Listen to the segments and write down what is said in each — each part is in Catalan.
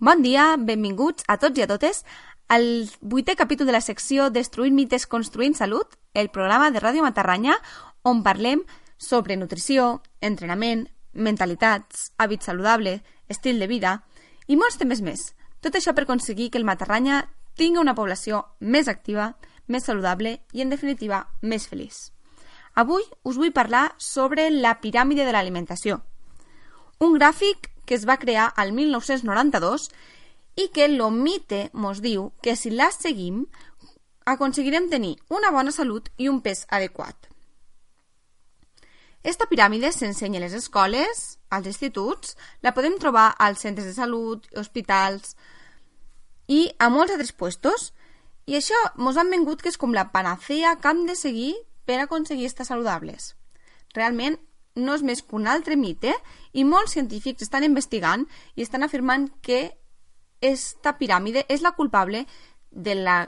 Bon dia, benvinguts a tots i a totes al vuitè capítol de la secció Destruint mites, construint salut, el programa de Ràdio Matarranya, on parlem sobre nutrició, entrenament, mentalitats, hàbit saludable, estil de vida i molts temes més. Tot això per aconseguir que el Matarranya tingui una població més activa, més saludable i, en definitiva, més feliç. Avui us vull parlar sobre la piràmide de l'alimentació. Un gràfic que es va crear al 1992 i que el mite mos diu que si la seguim aconseguirem tenir una bona salut i un pes adequat. Esta piràmide s'ensenya a les escoles, als instituts, la podem trobar als centres de salut, hospitals i a molts altres puestos. I això mos han vengut que és com la panacea que hem de seguir per aconseguir estar saludables. Realment no és més que un altre mite i molts científics estan investigant i estan afirmant que esta piràmide és la culpable de la,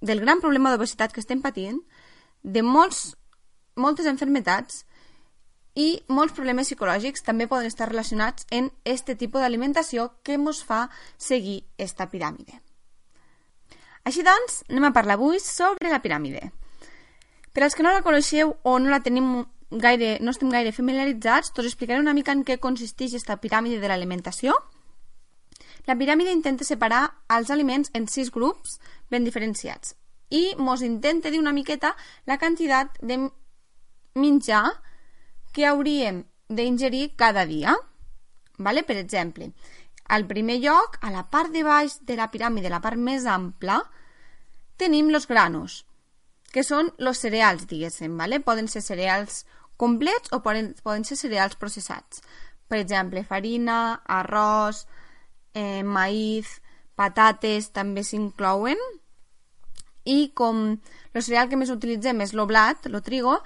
del gran problema d'obesitat que estem patint, de molts, moltes enfermetats i molts problemes psicològics també poden estar relacionats en este tipus d'alimentació que ens fa seguir esta piràmide. Així doncs, anem a parlar avui sobre la piràmide. Per als que no la coneixeu o no la tenim gaire, no estem gaire familiaritzats, us explicaré una mica en què consisteix aquesta piràmide de l'alimentació. La piràmide intenta separar els aliments en sis grups ben diferenciats i mos intenta dir una miqueta la quantitat de menjar que hauríem d'ingerir cada dia. Vale? Per exemple, al primer lloc, a la part de baix de la piràmide, la part més ampla, tenim los granos, que són los cereals, diguéssim. Vale? Poden ser cereals complets o poden, poden ser cereals processats. Per exemple, farina, arròs, eh, maïs, patates també s'inclouen. I com el cereal que més utilitzem és lo blat, lo trigo,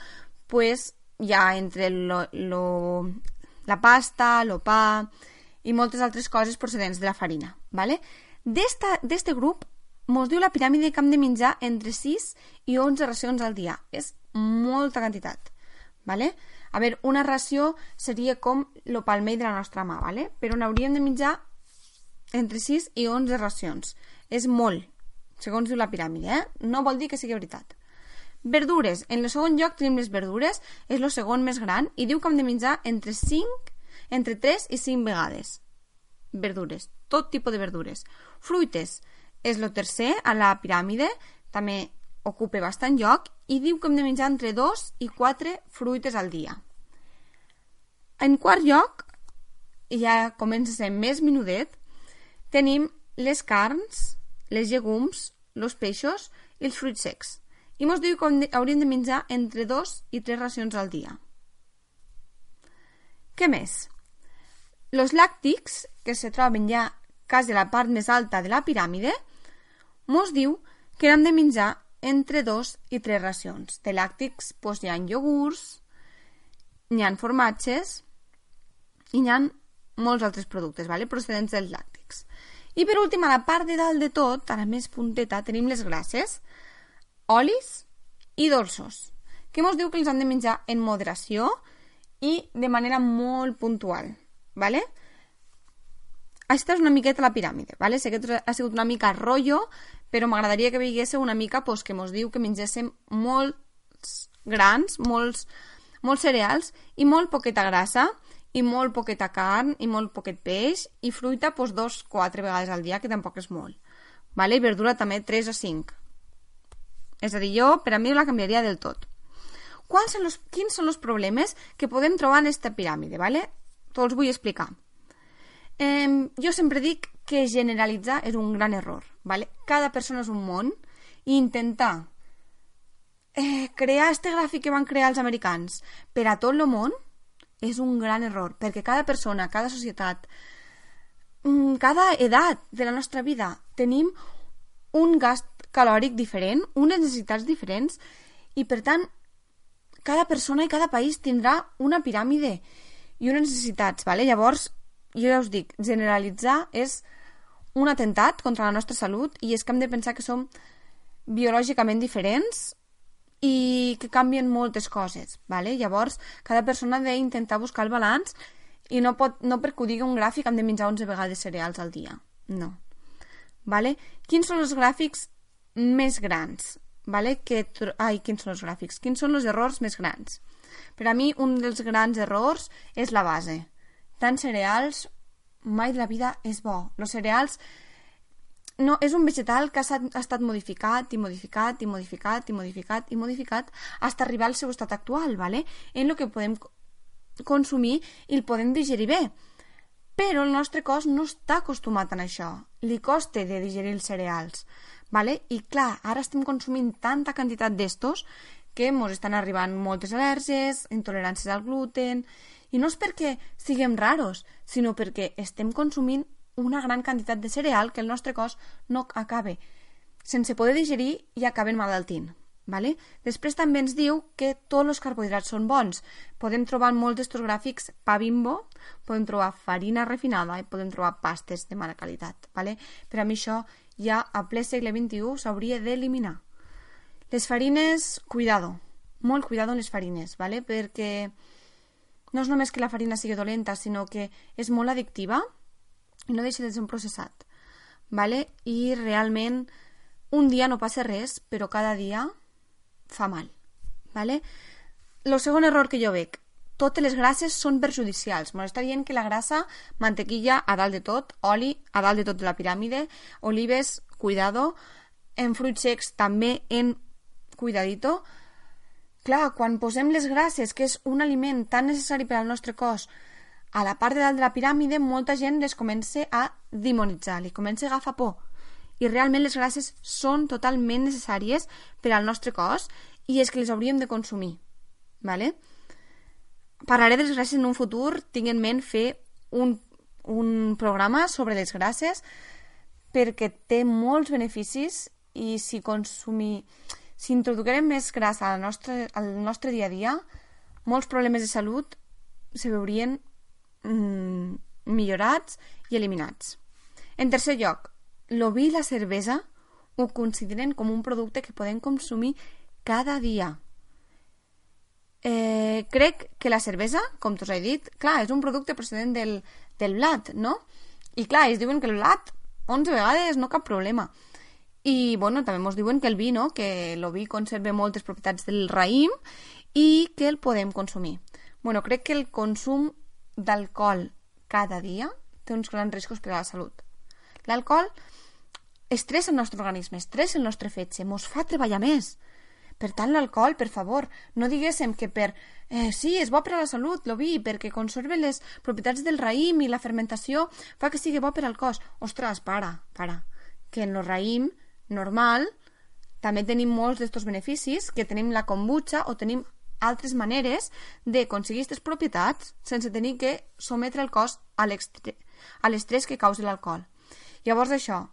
pues ja entre lo, lo, la pasta, lo pa i moltes altres coses procedents de la farina. ¿vale? D'este grup mos diu la piràmide que hem de menjar entre 6 i 11 racions al dia. És molta quantitat. ¿Vale? A veure, una ració seria com lo palmell de la nostra mà, ¿vale? però n'hauríem de menjar entre 6 i 11 racions. És molt, segons diu la piràmide. Eh? No vol dir que sigui veritat. Verdures. En el segon lloc tenim les verdures, és el segon més gran, i diu que hem de menjar entre 5, entre 3 i 5 vegades. Verdures. Tot tipus de verdures. Fruites. És el tercer a la piràmide, també ocupa bastant lloc, i diu que hem de menjar entre 2 i 4 fruites al dia. En quart lloc, ja comença a ser més minudet, tenim les carns, les llegums, els peixos i els fruits secs i ens diu que hauríem de menjar entre 2 i 3 racions al dia. Què més? Los làctics, que se troben ja quasi a la part més alta de la piràmide, mos diu que hem de menjar entre 2 i 3 racions. De làctics doncs, hi ha iogurts, hi ha formatges i hi ha molts altres productes vale? procedents dels làctics. I per últim, a la part de dalt de tot, a la més punteta, tenim les grasses, olis i dolços, que ens diu que els han de menjar en moderació i de manera molt puntual. ¿vale? Aquesta és una miqueta la piràmide. ¿vale? Sé que ha sigut una mica rotllo, però m'agradaria que veiéssiu una mica pues, que ens diu que mengéssim molts grans, molts, molts cereals i molt poqueta grassa i molt poqueta carn i molt poquet peix i fruita pues, dos, quatre vegades al dia, que tampoc és molt. ¿vale? I verdura també 3 o 5. És a dir, jo per a mi la canviaria del tot. Quals són los, quins són els problemes que podem trobar en aquesta piràmide? ¿vale? Te'ls vull explicar. Eh, jo sempre dic que generalitzar és un gran error. ¿vale? Cada persona és un món i intentar eh, crear este gràfic que van crear els americans per a tot el món és un gran error, perquè cada persona, cada societat, mm, cada edat de la nostra vida tenim un gast calòric diferent, unes necessitats diferents i per tant cada persona i cada país tindrà una piràmide i unes necessitats, vale? llavors jo ja us dic, generalitzar és un atemptat contra la nostra salut i és que hem de pensar que som biològicament diferents i que canvien moltes coses. Vale? Llavors, cada persona ha d'intentar buscar el balanç i no, pot, no perquè ho digui un gràfic hem de menjar 11 vegades cereals al dia. No. Vale? Quins són els gràfics més grans? Vale? Que Ai, quins són els gràfics? Quins són els errors més grans? Per a mi, un dels grans errors és la base. Tant cereals, mai de la vida és bo. Els cereals no, és un vegetal que ha, ha estat modificat i modificat i modificat i modificat i modificat fins arribar al seu estat actual, ¿vale? en el que podem consumir i el podem digerir bé. Però el nostre cos no està acostumat a això. Li costa de digerir els cereals. ¿vale? I clar, ara estem consumint tanta quantitat d'estos que ens estan arribant moltes al·lèrgies, intoleràncies al gluten... I no és perquè siguem raros, sinó perquè estem consumint una gran quantitat de cereal que el nostre cos no acaba sense poder digerir i acaben malaltint. Vale? Després també ens diu que tots els carbohidrats són bons. Podem trobar molts d'estos gràfics pa bimbo, podem trobar farina refinada i podem trobar pastes de mala qualitat. Vale? Per a mi això ja a ple segle XXI s'hauria d'eliminar. Les farines, cuidado, molt cuidado amb les farines, vale? perquè no és només que la farina sigui dolenta, sinó que és molt addictiva i no deixa de ser un processat. Vale? I realment un dia no passa res, però cada dia fa mal. ¿vale? El segon error que jo veig, totes les grasses són perjudicials. M'està dient que la grassa, mantequilla a dalt de tot, oli a dalt de tot de la piràmide, olives, cuidado, en fruits secs també en cuidadito. Clar, quan posem les grasses, que és un aliment tan necessari per al nostre cos, a la part de dalt de la piràmide, molta gent les comença a demonitzar, li comença a agafar por i realment les grasses són totalment necessàries per al nostre cos i és que les hauríem de consumir. Vale? Parlaré de les grasses en un futur, tinc en ment fer un, un programa sobre les grasses perquè té molts beneficis i si consumir si introduirem més grassa al nostre, al nostre dia a dia, molts problemes de salut se veurien mm, millorats i eliminats. En tercer lloc, l'oví i la cervesa ho consideren com un producte que podem consumir cada dia. Eh, crec que la cervesa, com t'us he dit, clar, és un producte procedent del, del blat, no? I clar, ells diuen que el blat 11 vegades no cap problema. I, bueno, també ens diuen que el vi, no?, que el vi conserva moltes propietats del raïm i que el podem consumir. Bueno, crec que el consum d'alcohol cada dia té uns grans riscos per a la salut. L'alcohol estressa el nostre organisme, estressa el nostre fetge, mos fa treballar més. Per tant, l'alcohol, per favor, no diguéssim que per... Eh, sí, és bo per a la salut, lo vi, perquè conserva les propietats del raïm i la fermentació fa que sigui bo per al cos. Ostres, para, para. Que en el raïm normal també tenim molts d'estos beneficis, que tenim la kombucha o tenim altres maneres d'aconseguir aquestes propietats sense tenir que sometre el cos a l'estrès que causa l'alcohol. Llavors això,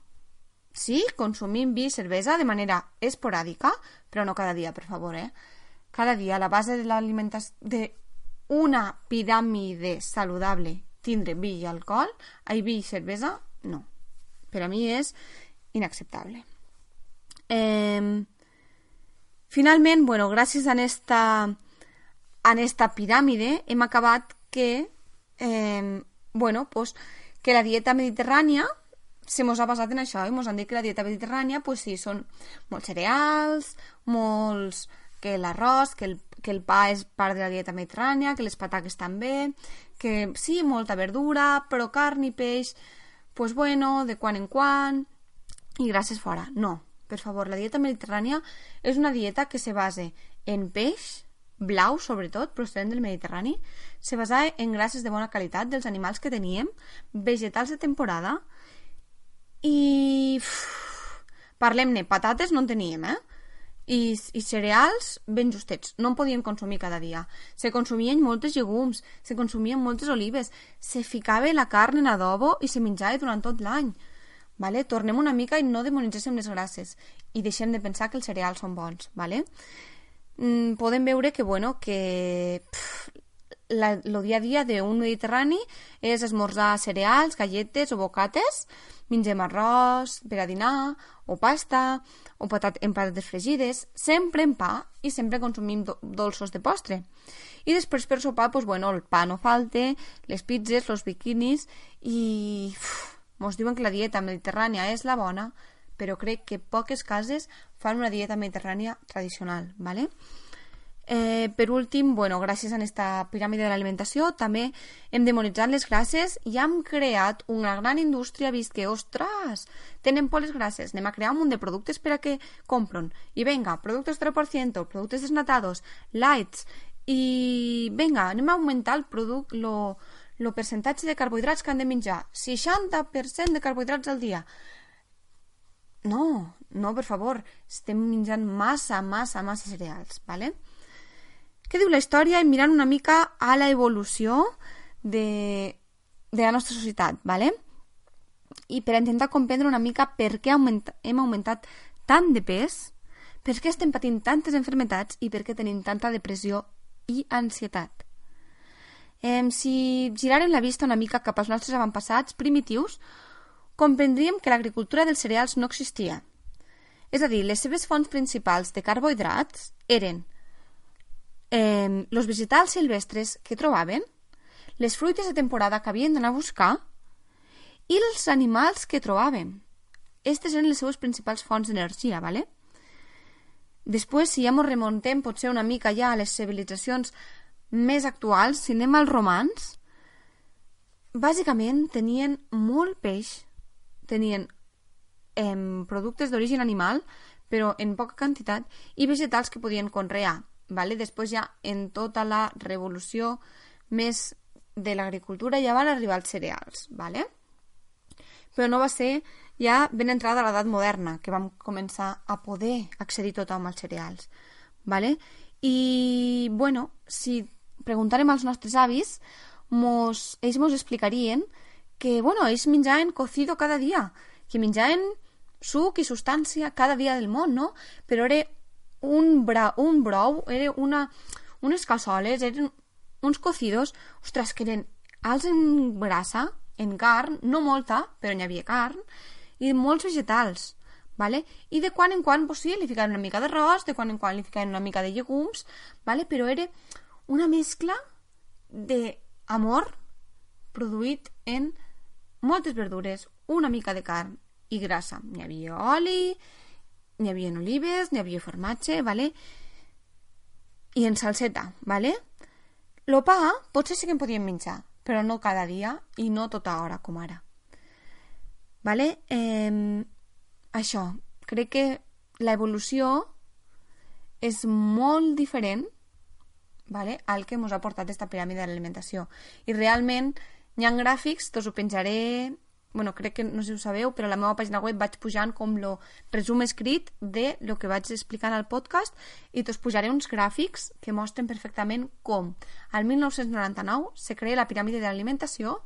Sí, consumim vi i cervesa de manera esporàdica, però no cada dia, per favor, eh? Cada dia, la base de l'alimentació... de una piràmide saludable tindre vi i alcohol, ai, vi i cervesa, no. Per a mi és inacceptable. Eh, finalment, bueno, gràcies a esta, a esta piràmide hem acabat que, eh, bueno, pues, que la dieta mediterrània se mos ha basat en això i mos han dit que la dieta mediterrània pues sí, són molts cereals, molts que l'arròs, que el, que el pa és part de la dieta mediterrània, que les pataques també, que sí, molta verdura, però carn i peix, pues bueno, de quan en quan, i gràcies fora. No, per favor, la dieta mediterrània és una dieta que se base en peix, blau sobretot, procedent del Mediterrani, se basa en grasses de bona qualitat dels animals que teníem, vegetals de temporada, i... Parlem-ne, patates no en teníem, eh? I, i cereals ben justets, no en podíem consumir cada dia. Se consumien moltes llegums, se consumien moltes olives, se ficava la carn en adobo i se menjava durant tot l'any. Vale? Tornem una mica i no demonitzéssim les grasses i deixem de pensar que els cereals són bons. Vale? Mm, podem veure que, bueno, que pff, la, el dia a dia d'un mediterrani és esmorzar cereals, galletes o bocates, mengem arròs per a dinar, o pasta, o patat, en patates fregides, sempre en pa i sempre consumim do, dolços de postre. I després per sopar, pues, bueno, el pa no falte, les pizzas, els biquinis i uf, Ens diuen que la dieta mediterrània és la bona, però crec que poques cases fan una dieta mediterrània tradicional, ¿vale? Eh, per últim, bueno, gràcies a aquesta piràmide de l'alimentació també hem demonitzat les grasses i hem creat una gran indústria vist que, ostres, tenen por les grasses, anem a crear un munt de productes per a que compren. I venga, productes 3%, productes desnatados, lights, i venga, anem a augmentar el producte, lo, lo percentatge de carbohidrats que han de menjar. 60% de carbohidrats al dia. No, no, per favor, estem menjant massa, massa, massa cereals, ¿vale? Què diu la història? I mirant una mica a la evolució de, de la nostra societat, ¿vale? i per intentar comprendre una mica per què augment, hem augmentat tant de pes, per què estem patint tantes enfermetats i per què tenim tanta depressió i ansietat. Eh, si girarem la vista una mica cap als nostres avantpassats primitius, comprendríem que l'agricultura dels cereals no existia. És a dir, les seves fonts principals de carbohidrats eren eh, vegetals silvestres que trobaven, les fruites de temporada que havien d'anar a buscar i els animals que trobaven. Aquestes eren les seues principals fonts d'energia, ¿vale? Després, si ja ens remontem potser una mica ja a les civilitzacions més actuals, si anem als romans, bàsicament tenien molt peix, tenien eh, productes d'origen animal, però en poca quantitat, i vegetals que podien conrear. Vale? Després ja en tota la revolució més de l'agricultura ja van arribar els cereals. Vale? Però no va ser ja ben entrada a l'edat moderna, que vam començar a poder accedir tothom als cereals. ¿vale? I, bueno, si preguntarem als nostres avis, mos, ells ens explicarien que, bueno, ells menjaven cocido cada dia, que menjaven suc i substància cada dia del món, no? Però era un, bra, un brou, era una, unes cassoles, eren uns cocidos, ostres, que eren alts en grassa, en carn, no molta, però n'hi havia carn, i molts vegetals, ¿vale? I de quan en quan, pues sí, li ficaven una mica d'arròs, de quan en quan li ficaven una mica de llegums, ¿vale? però era una mescla d'amor produït en moltes verdures, una mica de carn i grassa. N'hi havia oli, n'hi havia olives, n'hi havia formatge, ¿vale? i en salseta, ¿vale? Lo pa potser sí que en podíem menjar, però no cada dia i no tota hora com ara. Vale? Eh, això, crec que l'evolució és molt diferent vale, al que ens ha portat aquesta piràmide de l'alimentació. I realment hi ha gràfics, tots ho penjaré, bueno, crec que no sé si ho sabeu, però a la meva pàgina web vaig pujant com lo resum escrit de lo que vaig explicant al podcast i tots pujaré uns gràfics que mostren perfectament com al 1999 se crea la piràmide de l'alimentació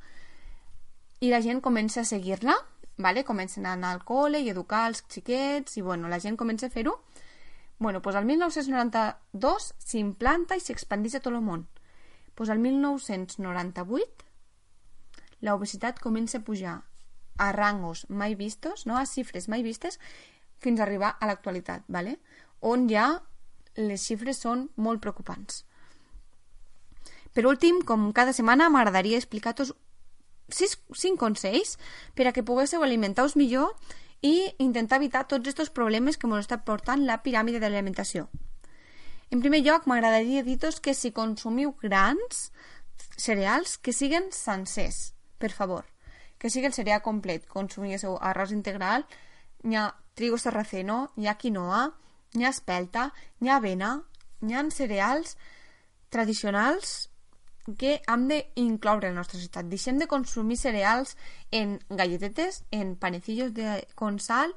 i la gent comença a seguir-la vale? comencen a anar al col·le i educar els xiquets i bueno, la gent comença a fer-ho bueno, pues al 1992 s'implanta i s'expandeix a tot el món pues al 1998 la obesitat comença a pujar a rangos mai vistos, no? a xifres mai vistes, fins a arribar a l'actualitat, ¿vale? on ja les xifres són molt preocupants. Per últim, com cada setmana, m'agradaria explicar-vos sis, cinc consells per a que poguéssiu alimentar-vos millor i intentar evitar tots aquests problemes que ens està portant la piràmide de l'alimentació. En primer lloc, m'agradaria dir-vos que si consumiu grans cereals, que siguen sencers, per favor. Que sigui el cereal complet. Consumiu arròs integral, hi ha trigo sarraceno, hi ha quinoa, hi ha espelta, hi ha avena, hi ha cereals tradicionals que hem d'incloure en la nostra societat. Deixem de consumir cereals en galletetes, en panecillos de, con sal,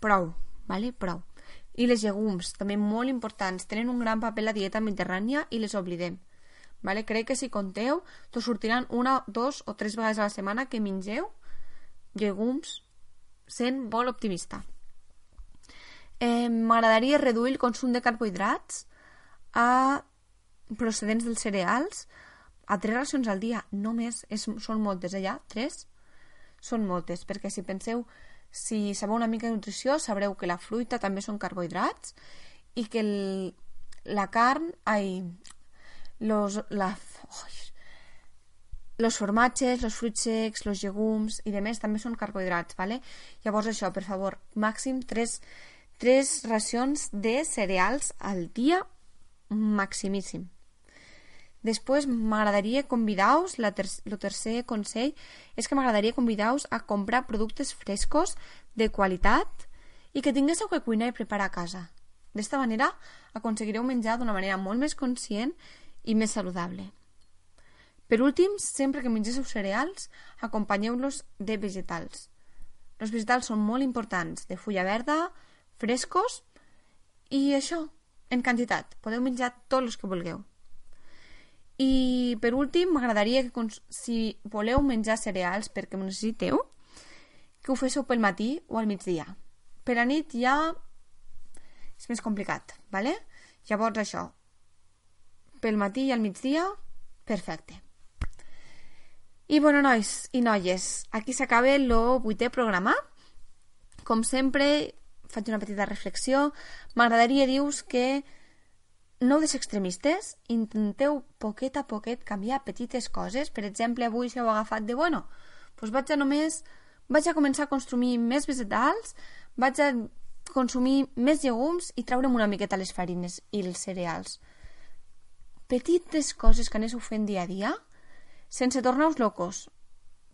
prou, ¿vale? prou. I les llegums, també molt importants, tenen un gran paper a la dieta mediterrània i les oblidem. Vale? Crec que si conteu, t'ho sortiran una, dos o tres vegades a la setmana que mengeu llegums sent molt optimista. Eh, M'agradaria reduir el consum de carbohidrats a procedents dels cereals a tres racions al dia, només és, són moltes allà, tres, són moltes, perquè si penseu, si sabeu una mica de nutrició, sabreu que la fruita també són carbohidrats i que el, la carn, ai, los, la, oh, los formatges, los fruits secs, los llegums i de més també són carbohidrats, ¿vale? Llavors això, per favor, màxim 3, 3 racions de cereals al dia, maximíssim. Després m'agradaria convidar-vos, ter el tercer consell és que m'agradaria convidar-vos a comprar productes frescos de qualitat i que tinguéssiu que cuinar i preparar a casa. D'esta manera aconseguireu menjar d'una manera molt més conscient i més saludable. Per últim, sempre que mengéssiu cereals, acompanyeu-los de vegetals. Els vegetals són molt importants, de fulla verda, frescos i això, en quantitat. Podeu menjar tots els que vulgueu. I per últim, m'agradaria que si voleu menjar cereals perquè ho necessiteu, que ho féssiu pel matí o al migdia. Per a nit ja és més complicat, ¿vale? Llavors això, pel matí i al migdia, perfecte. I bueno, nois i noies, aquí s'acaba el vuitè programa. Com sempre, faig una petita reflexió. M'agradaria dir-vos que no des extremistes, intenteu poquet a poquet canviar petites coses. Per exemple, avui si heu agafat de, bueno, doncs vaig a només, vaig a començar a consumir més vegetals, vaig a consumir més llegums i traure'm una miqueta les farines i els cereals. Petites coses que aneu fent dia a dia, sense tornar-vos locos.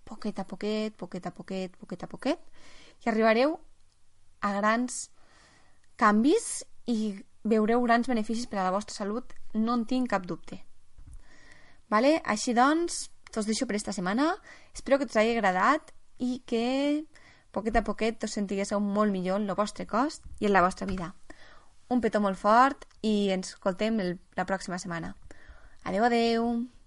Poquet a poquet, poquet a poquet, poquet a poquet, i arribareu a grans canvis i veureu grans beneficis per a la vostra salut, no en tinc cap dubte. Vale? Així doncs, us deixo per esta setmana. Espero que us hagi agradat i que poquet a poquet us sentiguéssiu molt millor en el vostre cos i en la vostra vida. Un petó molt fort i ens escoltem el, la pròxima setmana. Adeu, adeu!